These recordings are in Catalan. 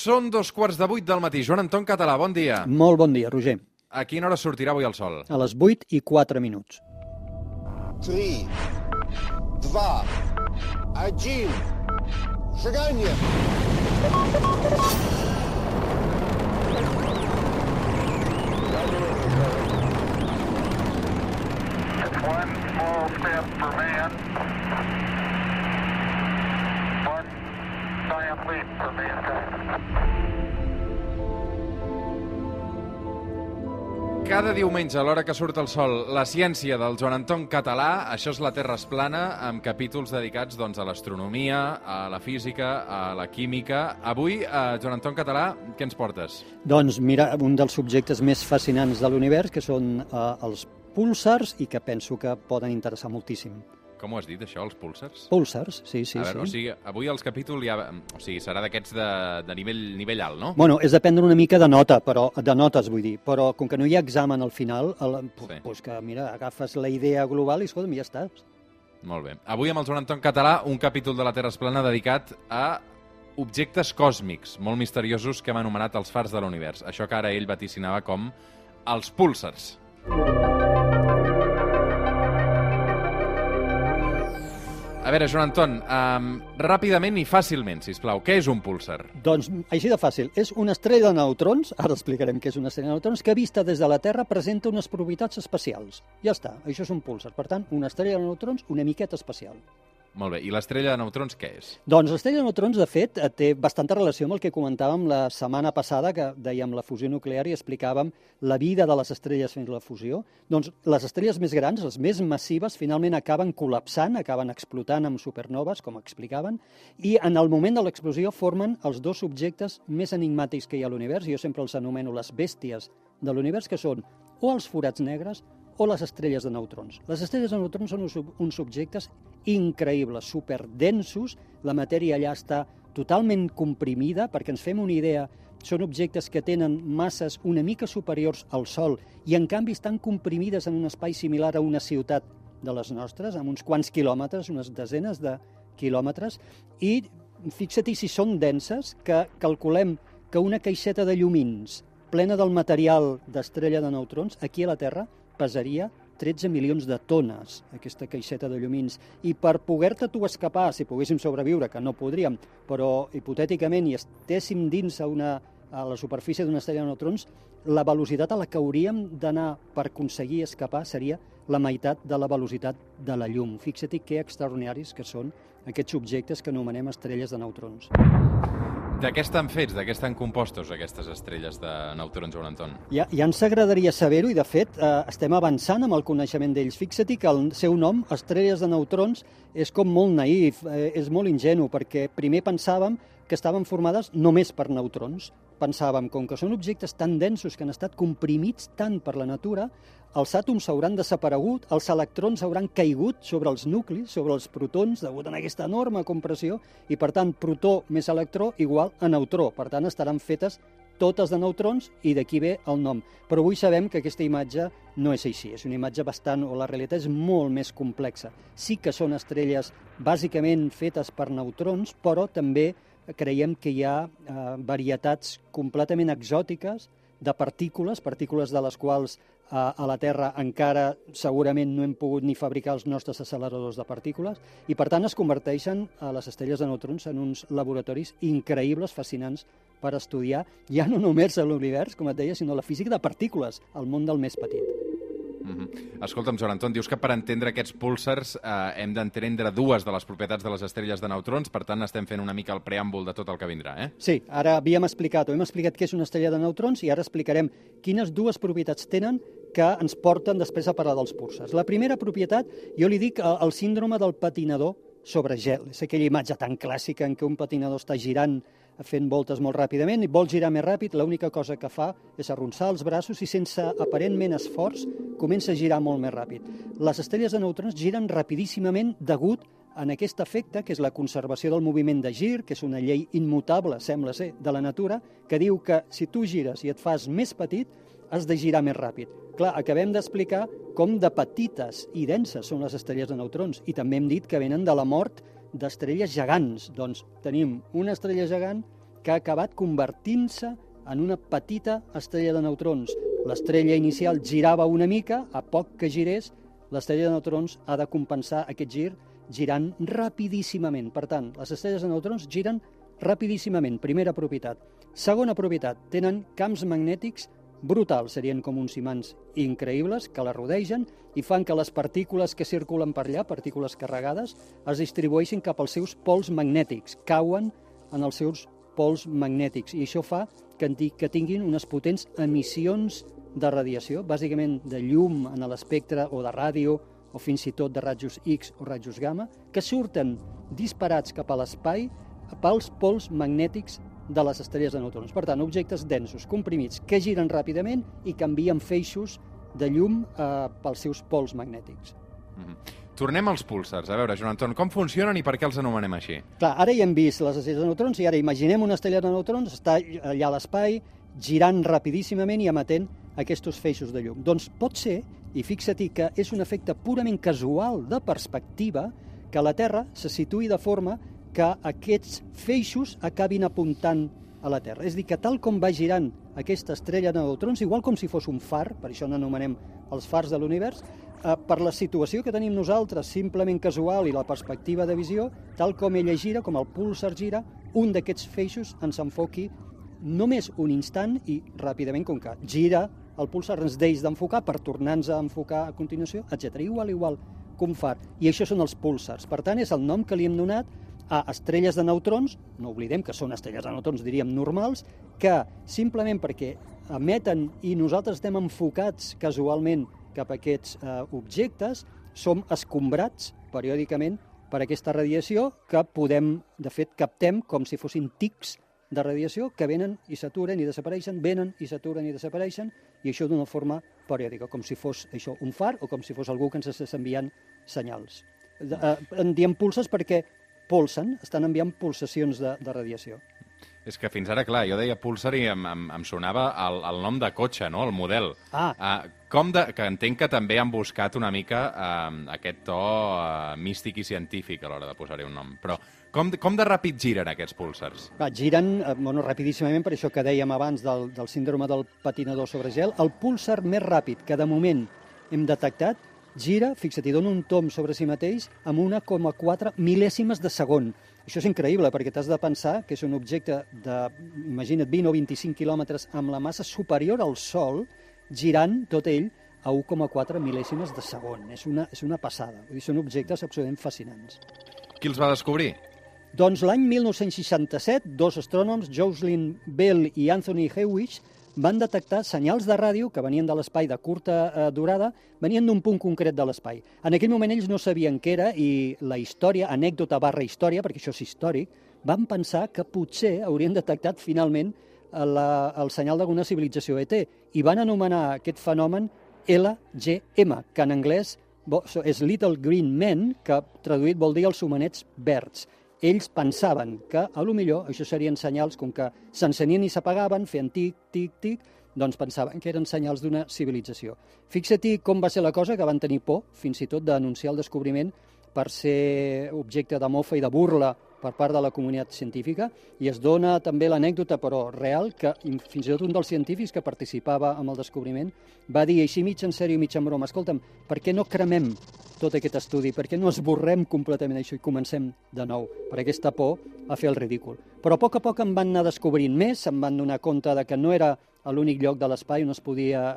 Són dos quarts de vuit del matí. Joan Anton Català, bon dia. Molt bon dia, Roger. A quina hora sortirà avui el sol? A les 8 i 4 minuts. 3, 2, 1, seganya! One small step for man, Cada diumenge, a l'hora que surt el sol, la ciència del Joan Anton Català, això és la Terra es plana, amb capítols dedicats doncs, a l'astronomia, a la física, a la química. Avui, eh, Joan Anton Català, què ens portes? Doncs mira, un dels subjectes més fascinants de l'univers, que són eh, els púlsars i que penso que poden interessar moltíssim. Com ho has dit, això, els púlsars? Púlsars, sí, sí, a veure, sí. o sigui, avui els capítols ja... O sigui, serà d'aquests de, de nivell, nivell alt, no? Bueno, és de prendre una mica de nota, però de notes vull dir, però com que no hi ha examen al final, el, Sí. pues que mira, agafes la idea global i escolta'm, ja està. Molt bé. Avui amb el Joan Anton Català, un capítol de la Terra es plana dedicat a objectes còsmics molt misteriosos que hem anomenat els fars de l'univers. Això que ara ell vaticinava com els púlsars. A veure, Joan Anton, um, ràpidament i fàcilment, si plau, què és un púlsar? Doncs així de fàcil. És una estrella de neutrons, ara explicarem què és una estrella de neutrons, que vista des de la Terra presenta unes propietats especials. Ja està, això és un púlsar. Per tant, una estrella de neutrons una miqueta especial. Molt bé, i l'estrella de neutrons què és? Doncs l'estrella de neutrons, de fet, eh, té bastanta relació amb el que comentàvem la setmana passada, que dèiem la fusió nuclear i explicàvem la vida de les estrelles fins a la fusió. Doncs les estrelles més grans, les més massives, finalment acaben col·lapsant, acaben explotant amb supernoves, com explicaven, i en el moment de l'explosió formen els dos objectes més enigmàtics que hi ha a l'univers, jo sempre els anomeno les bèsties de l'univers, que són o els forats negres o les estrelles de neutrons. Les estrelles de neutrons són uns, objectes increïbles, superdensos, la matèria allà està totalment comprimida, perquè ens fem una idea, són objectes que tenen masses una mica superiors al Sol i en canvi estan comprimides en un espai similar a una ciutat de les nostres, amb uns quants quilòmetres, unes desenes de quilòmetres, i fixa-t'hi si són denses, que calculem que una caixeta de llumins plena del material d'estrella de neutrons, aquí a la Terra, pesaria 13 milions de tones, aquesta caixeta de llumins. I per poder-te tu escapar, si poguéssim sobreviure, que no podríem, però hipotèticament i estéssim dins a, una, a la superfície d'una estrella de neutrons, la velocitat a la que hauríem d'anar per aconseguir escapar seria la meitat de la velocitat de la llum. Fixa-t'hi que extraordinaris que són aquests objectes que anomenem estrelles de neutrons. De què estan fets, de què estan compostos aquestes estrelles de neutrons, Joan Anton? Ja, ja ens agradaria saber-ho i, de fet, eh, estem avançant amb el coneixement d'ells. Fixa-t'hi que el seu nom, estrelles de neutrons, és com molt naïf, eh, és molt ingenu, perquè primer pensàvem que estaven formades només per neutrons. Pensàvem, com que són objectes tan densos que han estat comprimits tant per la natura, els àtoms s'hauran desaparegut, els electrons hauran caigut sobre els nuclis, sobre els protons, degut a aquesta enorme compressió, i per tant, protó més electró igual a neutró. Per tant, estaran fetes totes de neutrons i d'aquí ve el nom. Però avui sabem que aquesta imatge no és així, és una imatge bastant, o la realitat és molt més complexa. Sí que són estrelles bàsicament fetes per neutrons, però també creiem que hi ha eh, varietats completament exòtiques de partícules, partícules de les quals eh, a la Terra encara segurament no hem pogut ni fabricar els nostres acceleradors de partícules i per tant es converteixen a les estrelles de neutrons en uns laboratoris increïbles, fascinants per estudiar ja no només l'univers, com et deia, sinó la física de partícules, el món del més petit. Mm -hmm. Escolta'm, Joan Anton, dius que per entendre aquests púlsars eh, hem d'entendre dues de les propietats de les estrelles de neutrons, per tant estem fent una mica el preàmbul de tot el que vindrà, eh? Sí, ara havíem explicat, o hem explicat què és una estrella de neutrons i ara explicarem quines dues propietats tenen que ens porten després a parlar dels púlsars. La primera propietat, jo li dic el, el síndrome del patinador sobre gel. És aquella imatge tan clàssica en què un patinador està girant fent voltes molt ràpidament i vol girar més ràpid, l'única cosa que fa és arronsar els braços i sense aparentment esforç comença a girar molt més ràpid. Les estrelles de neutrons giren rapidíssimament degut en aquest efecte, que és la conservació del moviment de gir, que és una llei immutable, sembla ser, de la natura, que diu que si tu gires i et fas més petit, has de girar més ràpid. Clar, acabem d'explicar com de petites i denses són les estrelles de neutrons i també hem dit que venen de la mort d'estrelles gegants. Doncs tenim una estrella gegant que ha acabat convertint-se en una petita estrella de neutrons. L'estrella inicial girava una mica, a poc que girés, l'estrella de neutrons ha de compensar aquest gir girant rapidíssimament. Per tant, les estrelles de neutrons giren rapidíssimament, primera propietat. Segona propietat, tenen camps magnètics brutals, serien com uns imants increïbles que la rodegen i fan que les partícules que circulen per allà, partícules carregades, es distribueixin cap als seus pols magnètics, cauen en els seus pols magnètics. I això fa que, que tinguin unes potents emissions de radiació, bàsicament de llum en l'espectre o de ràdio o fins i tot de rajos X o rajos gamma, que surten disparats cap a l'espai pels pols magnètics de les estrelles de neutrons. Per tant, objectes densos, comprimits, que giren ràpidament i canvien feixos de llum eh, pels seus pols magnètics. Mm -hmm. Tornem als púlsars. A veure, Joan Anton, com funcionen i per què els anomenem així? Clar, ara ja hem vist les estrelles de neutrons i ara imaginem una estrella de neutrons, està allà a l'espai, girant rapidíssimament i emetent aquests feixos de llum. Doncs pot ser, i fixa-t'hi que és un efecte purament casual de perspectiva, que la Terra se situï de forma que aquests feixos acabin apuntant a la Terra. És dir, que tal com va girant aquesta estrella de neutrons, igual com si fos un far, per això n'anomenem els fars de l'univers, eh, per la situació que tenim nosaltres, simplement casual i la perspectiva de visió, tal com ella gira, com el púlsar gira, un d'aquests feixos ens enfoqui només un instant i ràpidament, com que gira el púlsar, ens deix d'enfocar per tornar-nos a enfocar a continuació, etc. Igual, igual un far. I això són els púlsars. Per tant, és el nom que li hem donat a estrelles de neutrons, no oblidem que són estrelles de neutrons, diríem, normals, que simplement perquè emeten i nosaltres estem enfocats casualment cap a aquests eh, objectes, som escombrats periòdicament per aquesta radiació que podem, de fet, captem com si fossin tics de radiació que venen i s'aturen i desapareixen, venen i s'aturen i desapareixen, i això d'una forma periòdica, com si fos això un far o com si fos algú que ens estàs enviant senyals. Eh, en diem pulses perquè polsen, estan enviant pulsacions de, de radiació. És que fins ara, clar, jo deia pulsar i em, em, em sonava el, el nom de cotxe, no?, el model. Ah. Uh, com de, que entenc que també han buscat una mica uh, aquest to uh, místic i científic a l'hora de posar-hi un nom. Però com, com de ràpid giren aquests púlsars? Va, giren eh, bueno, rapidíssimament, per això que dèiem abans del, del síndrome del patinador sobre gel. El púlsar més ràpid que de moment hem detectat gira, fixa't, i dona un tom sobre si mateix amb 1,4 mil·lèsimes de segon. Això és increïble, perquè t'has de pensar que és un objecte de, imagina't, 20 o 25 quilòmetres amb la massa superior al Sol, girant tot ell a 1,4 mil·lèsimes de segon. És una, és una passada. Vull dir, són objectes absolutament fascinants. Qui els va descobrir? Doncs l'any 1967, dos astrònoms, Jocelyn Bell i Anthony Hewitt, van detectar senyals de ràdio que venien de l'espai de curta eh, durada, venien d'un punt concret de l'espai. En aquell moment ells no sabien què era i la història, anècdota barra història, perquè això és històric, van pensar que potser haurien detectat finalment eh, la, el senyal d'alguna civilització ET i van anomenar aquest fenomen LGM, que en anglès és Little Green Men, que traduït vol dir els humanets verds ells pensaven que, a lo millor, això serien senyals com que s'encenien i s'apagaven, feien tic, tic, tic, doncs pensaven que eren senyals d'una civilització. Fixa-t'hi com va ser la cosa, que van tenir por, fins i tot, d'anunciar el descobriment per ser objecte de mofa i de burla per part de la comunitat científica i es dona també l'anècdota, però real, que fins i tot un dels científics que participava en el descobriment va dir així mig en sèrio, mig en broma, escolta'm, per què no cremem tot aquest estudi, per què no esborrem completament això i comencem de nou, per aquesta por a fer el ridícul. Però a poc a poc em van anar descobrint més, em van donar compte de que no era a l'únic lloc de l'espai on es podia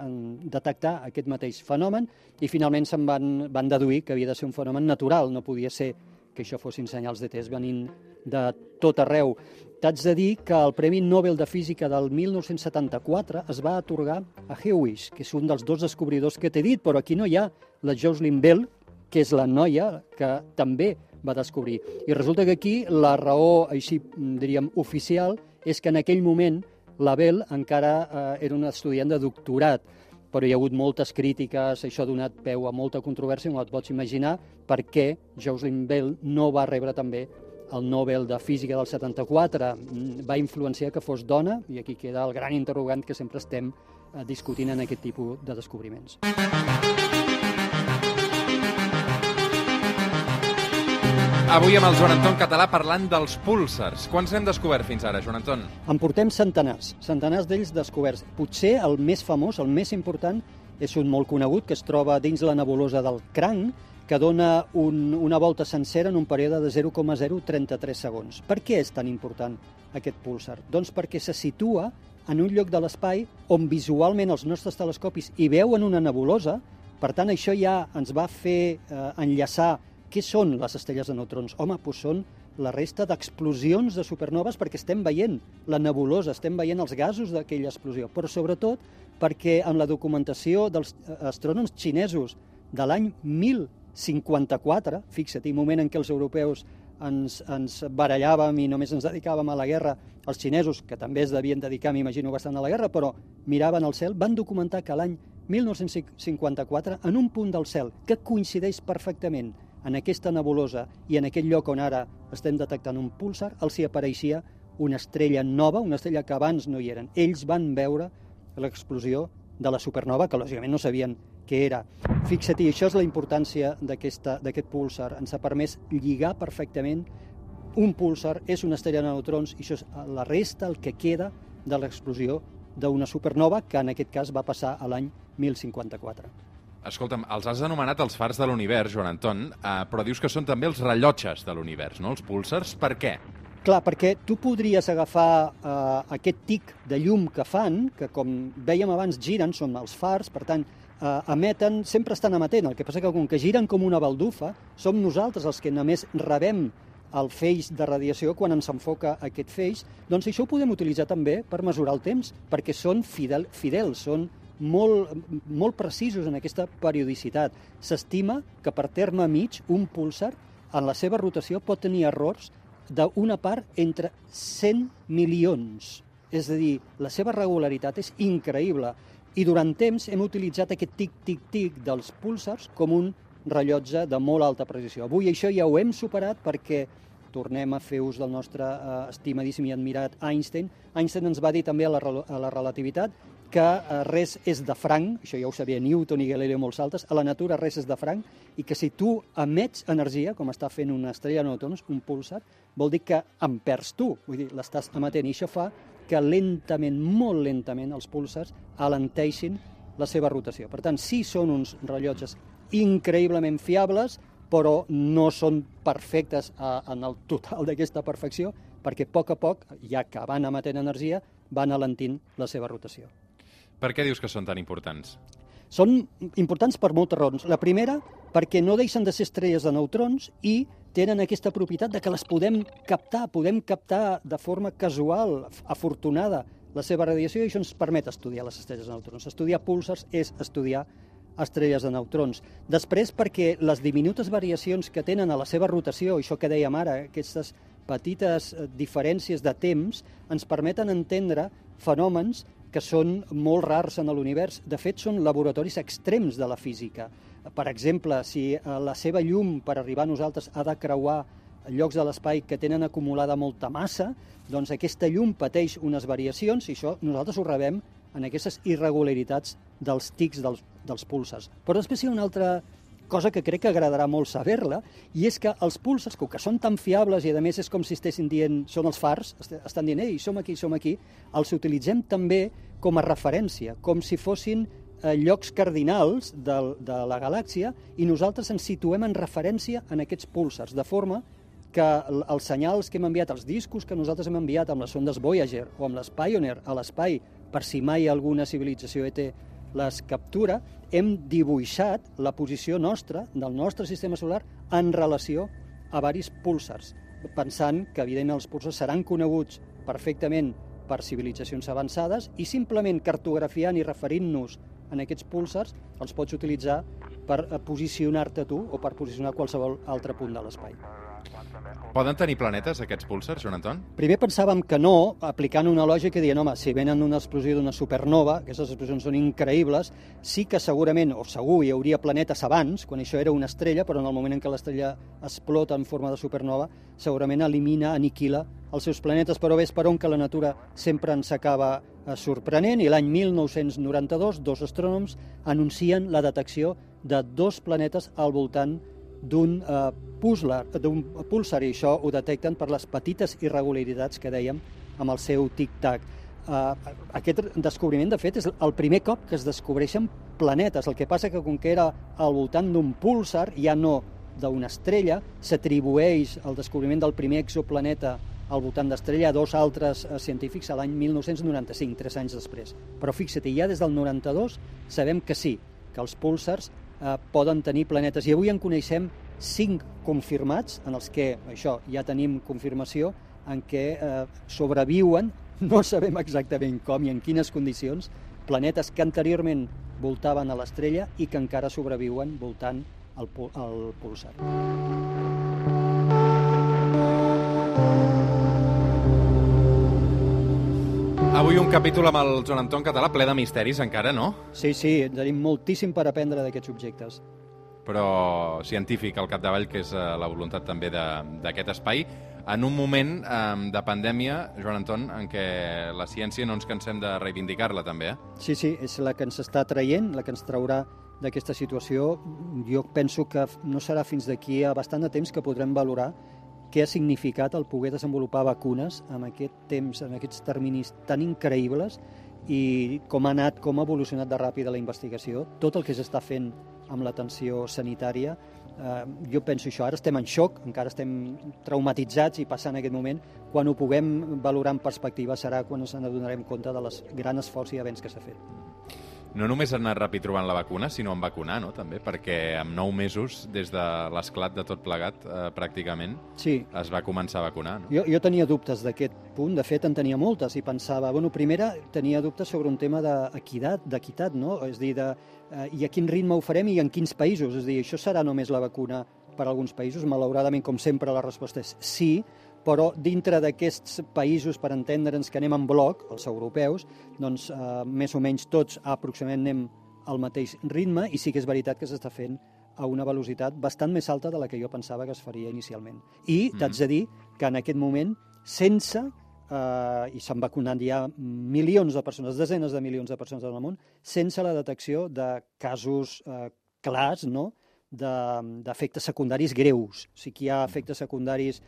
detectar aquest mateix fenomen i finalment se'n van, van deduir que havia de ser un fenomen natural, no podia ser que això fossin senyals de test venint de tot arreu. T'haig de dir que el Premi Nobel de Física del 1974 es va atorgar a Hewish, que és un dels dos descobridors que t'he dit, però aquí no hi ha la Jocelyn Bell, que és la noia que també va descobrir. I resulta que aquí la raó, així diríem, oficial, és que en aquell moment la Bell encara eh, era una estudiant de doctorat, però hi ha hagut moltes crítiques, això ha donat peu a molta controvèrsia, no et pots imaginar per què Jocelyn Bell no va rebre també el Nobel de Física del 74 mm, va influenciar que fos dona, i aquí queda el gran interrogant que sempre estem eh, discutint en aquest tipus de descobriments. Avui amb el Joan Anton Català parlant dels púlsars. Quants n'hem descobert fins ara, Joan Anton? En portem centenars, centenars d'ells descoberts. Potser el més famós, el més important, és un molt conegut que es troba dins la nebulosa del cranc, que dona un, una volta sencera en un període de 0,033 segons. Per què és tan important aquest púlsar? Doncs perquè se situa en un lloc de l'espai on visualment els nostres telescopis hi veuen una nebulosa, per tant això ja ens va fer eh, enllaçar què són les estrelles de neutrons. Home, doncs són la resta d'explosions de supernoves perquè estem veient la nebulosa, estem veient els gasos d'aquella explosió, però sobretot perquè amb la documentació dels eh, astrònoms xinesos de l'any 1054, fixa't, moment en què els europeus ens, ens barallàvem i només ens dedicàvem a la guerra, els xinesos, que també es devien dedicar, m'imagino, bastant a la guerra, però miraven al cel, van documentar que l'any 1954, en un punt del cel que coincideix perfectament en aquesta nebulosa i en aquest lloc on ara estem detectant un púlsar, els hi apareixia una estrella nova, una estrella que abans no hi eren. Ells van veure l'explosió de la supernova, que lògicament no sabien què era. Fixa-t'hi, això és la importància d'aquest púlsar. Ens ha permès lligar perfectament un púlsar, és una estrella de neutrons, i això és la resta, el que queda de l'explosió d'una supernova, que en aquest cas va passar a l'any 1054. Escolta'm, els has anomenat els fars de l'univers, Joan Anton, eh, però dius que són també els rellotges de l'univers, no? Els púlsars. Per què? Clar, perquè tu podries agafar eh, aquest tic de llum que fan, que com dèiem abans giren, són els fars, per tant, eh, emeten, sempre estan emetent. El que passa que com que giren com una baldufa, som nosaltres els que només rebem el feix de radiació quan ens enfoca aquest feix, doncs això ho podem utilitzar també per mesurar el temps, perquè són fidel, fidels, són molt, molt precisos en aquesta periodicitat. S'estima que per terme mig un púlsar en la seva rotació pot tenir errors d'una part entre 100 milions. És a dir, la seva regularitat és increïble. I durant temps hem utilitzat aquest tic-tic-tic dels púlsars com un rellotge de molt alta precisió. Avui això ja ho hem superat perquè tornem a fer ús del nostre eh, estimadíssim i admirat Einstein. Einstein ens va dir també a la, a la relativitat que eh, res és de franc, això ja ho sabia Newton i Galileo molts altres, a la natura res és de franc, i que si tu emets energia, com està fent una estrella de neutrons, un púlsar, vol dir que en perds tu, vull dir, l'estàs emetent, i això fa que lentament, molt lentament, els púlsars alenteixin la seva rotació. Per tant, sí són uns rellotges increïblement fiables, però no són perfectes a, en el total d'aquesta perfecció, perquè a poc a poc, ja que van emetent energia, van alentint la seva rotació. Per què dius que són tan importants? Són importants per moltes raons. La primera, perquè no deixen de ser estrelles de neutrons i tenen aquesta propietat de que les podem captar, podem captar de forma casual, afortunada, la seva radiació i això ens permet estudiar les estrelles de neutrons. Estudiar púlsars és estudiar estrelles de neutrons. Després, perquè les diminutes variacions que tenen a la seva rotació, això que dèiem ara, aquestes petites eh, diferències de temps, ens permeten entendre fenòmens que són molt rars en l'univers. De fet, són laboratoris extrems de la física. Per exemple, si eh, la seva llum per arribar a nosaltres ha de creuar llocs de l'espai que tenen acumulada molta massa, doncs aquesta llum pateix unes variacions i això nosaltres ho rebem en aquestes irregularitats dels tics dels, dels pulsars. Però després hi ha una altra cosa que crec que agradarà molt saber-la, i és que els pulsars, com que són tan fiables i a més és com si estessin dient, són els fars, estan dient, ei, som aquí, som aquí, els utilitzem també com a referència, com si fossin eh, llocs cardinals de, de la galàxia i nosaltres ens situem en referència en aquests púlsars, de forma que els senyals que hem enviat, els discos que nosaltres hem enviat amb les sondes Voyager o amb les Pioneer a l'espai, per si mai alguna civilització ET les captura, hem dibuixat la posició nostra, del nostre sistema solar, en relació a varis púlsars, pensant que, evidentment, els púlsars seran coneguts perfectament per civilitzacions avançades i simplement cartografiant i referint-nos en aquests púlsars els pots utilitzar per posicionar-te tu o per posicionar qualsevol altre punt de l'espai. Poden tenir planetes, aquests púlsars, Joan Anton? Primer pensàvem que no, aplicant una lògica dient, home, si venen una explosió d'una supernova, aquestes explosions són increïbles, sí que segurament, o segur, hi hauria planetes abans, quan això era una estrella, però en el moment en què l'estrella explota en forma de supernova, segurament elimina, aniquila els seus planetes, però ves per on que la natura sempre ens acaba eh, sorprenent, i l'any 1992 dos astrònoms anuncien la detecció de dos planetes al voltant d'un eh, d'un pulsar, i això ho detecten per les petites irregularitats que dèiem amb el seu tic-tac. Uh, aquest descobriment, de fet, és el primer cop que es descobreixen planetes. El que passa que, com que era al voltant d'un púlsar, ja no d'una estrella, s'atribueix el descobriment del primer exoplaneta al voltant d'estrella a dos altres eh, científics a l'any 1995, tres anys després. Però fixa't, ja des del 92 sabem que sí, que els púlsars eh, poden tenir planetes. I avui en coneixem cinc confirmats, en els que, això, ja tenim confirmació, en què eh, sobreviuen, no sabem exactament com i en quines condicions, planetes que anteriorment voltaven a l'estrella i que encara sobreviuen voltant al, al pulsar. Avui un capítol amb el Joan Anton Català ple de misteris encara, no? Sí, sí, tenim moltíssim per aprendre d'aquests objectes. Però científic al capdavall, que és eh, la voluntat també d'aquest espai, en un moment eh, de pandèmia, Joan Anton, en què la ciència no ens cansem de reivindicar-la també, eh? Sí, sí, és la que ens està traient, la que ens traurà d'aquesta situació. Jo penso que no serà fins d'aquí a bastant de temps que podrem valorar què ha significat el poder desenvolupar vacunes en aquest temps, en aquests terminis tan increïbles i com ha anat, com ha evolucionat de ràpida la investigació, tot el que s'està fent amb l'atenció sanitària. Eh, jo penso això, ara estem en xoc, encara estem traumatitzats i passant aquest moment. Quan ho puguem valorar en perspectiva serà quan ens adonarem compte de les gran esforç i avenç que s'ha fet no només han anat ràpid trobant la vacuna, sinó en vacunar, no?, també, perquè amb nou mesos, des de l'esclat de tot plegat, eh, pràcticament, sí. es va començar a vacunar, no? Jo, jo tenia dubtes d'aquest punt, de fet en tenia moltes, i pensava, bueno, primera tenia dubtes sobre un tema d'equitat, d'equitat, no?, és dir, de, eh, i a quin ritme ho farem i en quins països, és dir, això serà només la vacuna per a alguns països? Malauradament, com sempre, la resposta és sí, però dintre d'aquests països, per entendre'ns que anem en bloc, els europeus, doncs eh, més o menys tots aproximadament anem al mateix ritme i sí que és veritat que s'està fent a una velocitat bastant més alta de la que jo pensava que es faria inicialment. I mm -hmm. t'haig de dir que en aquest moment, sense, eh, i s'han vacunat ja milions de persones, desenes de milions de persones al món, sense la detecció de casos eh, clars, no?, d'efectes de, secundaris greus. O sigui que hi ha efectes secundaris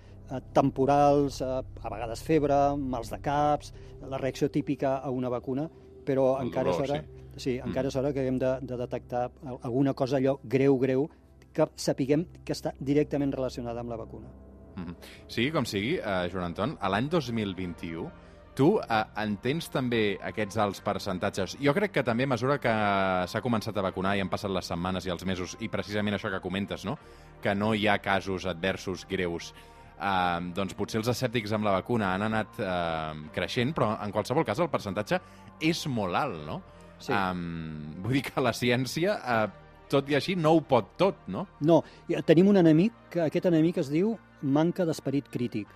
temporals, eh, a vegades febre, mals de caps, la reacció típica a una vacuna, però El encara dolor, és hora, sí. sí, Mm. encara és hora que hem de, de detectar alguna cosa allò greu, greu, que sapiguem que està directament relacionada amb la vacuna. Mhm. Sigui com sigui, eh, Joan Anton, a l'any 2021 tu eh, entens també aquests alts percentatges? Jo crec que també a mesura que s'ha començat a vacunar i han passat les setmanes i els mesos, i precisament això que comentes, no? que no hi ha casos adversos greus, eh, doncs potser els escèptics amb la vacuna han anat eh, creixent, però en qualsevol cas el percentatge és molt alt, no? Sí. Um, vull dir que la ciència, eh, tot i així, no ho pot tot, no? No, tenim un enemic, que aquest enemic es diu manca d'esperit crític.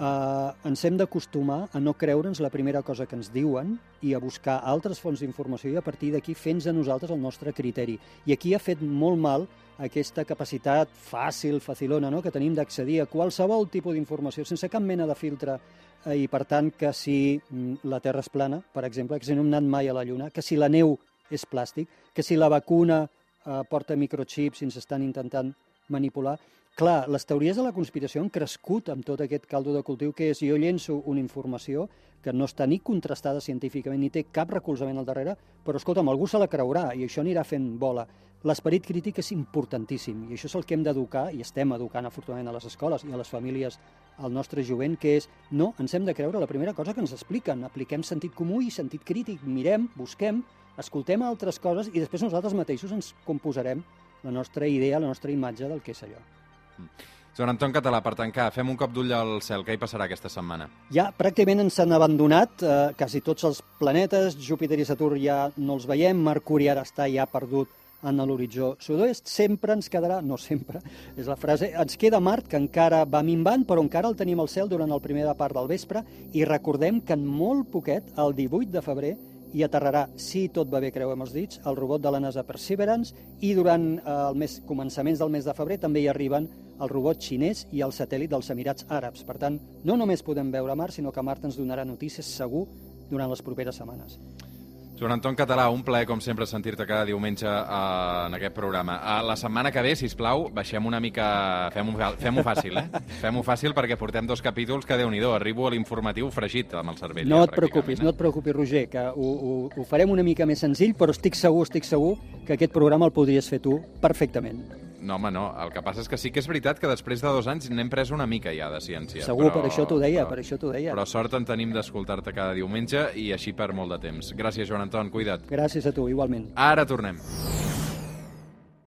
Uh, ens hem d'acostumar a no creure'ns la primera cosa que ens diuen i a buscar altres fonts d'informació i a partir d'aquí fent a nosaltres el nostre criteri. I aquí ha fet molt mal aquesta capacitat fàcil, facilona, no? que tenim d'accedir a qualsevol tipus d'informació sense cap mena de filtre eh, i per tant que si mm, la Terra és plana, per exemple, que si no hem anat mai a la Lluna, que si la neu és plàstic, que si la vacuna eh, porta microchips i ens estan intentant manipular. Clar, les teories de la conspiració han crescut amb tot aquest caldo de cultiu que és jo llenço una informació que no està ni contrastada científicament ni té cap recolzament al darrere, però escolta'm, algú se la creurà i això anirà fent bola. L'esperit crític és importantíssim i això és el que hem d'educar i estem educant afortunadament a les escoles i a les famílies al nostre jovent, que és no, ens hem de creure la primera cosa que ens expliquen, apliquem sentit comú i sentit crític, mirem, busquem, escoltem altres coses i després nosaltres mateixos ens composarem la nostra idea, la nostra imatge del que és allò. Joan Anton Català, per tancar, fem un cop d'ull al cel. Què hi passarà aquesta setmana? Ja pràcticament ens han abandonat eh, quasi tots els planetes, Júpiter i Saturn ja no els veiem, Mercuri ara està ja perdut en l'horitzó sud-oest, sempre ens quedarà, no sempre, és la frase, ens queda Mart, que encara va minvant, però encara el tenim al cel durant la primera part del vespre, i recordem que en molt poquet, el 18 de febrer, hi aterrarà, si tot va bé, creuem els dits, el robot de la NASA Perseverance i durant eh, el mes, començaments del mes de febrer també hi arriben el robot xinès i el satèl·lit dels Emirats Àrabs. Per tant, no només podem veure Mart, sinó que Mart ens donarà notícies segur durant les properes setmanes. Joan Anton Català, un plaer, com sempre, sentir-te cada diumenge uh, en aquest programa. Uh, la setmana que ve, si plau, baixem una mica... Fem-ho fem fàcil, eh? Fem-ho fàcil perquè portem dos capítols que, déu nhi Arribo a l'informatiu fregit amb el cervell. No ja, et preocupis, no et preocupis, Roger, que ho, ho, ho farem una mica més senzill, però estic segur, estic segur que aquest programa el podries fer tu perfectament. No, home, no. El que passa és que sí que és veritat que després de dos anys n'hem pres una mica ja de ciència. Segur, però, per això t'ho deia, però, per això t'ho deia. Però sort en tenim d'escoltar-te cada diumenge i així per molt de temps. Gràcies, Joan Anton, cuida't. Gràcies a tu, igualment. Ara tornem.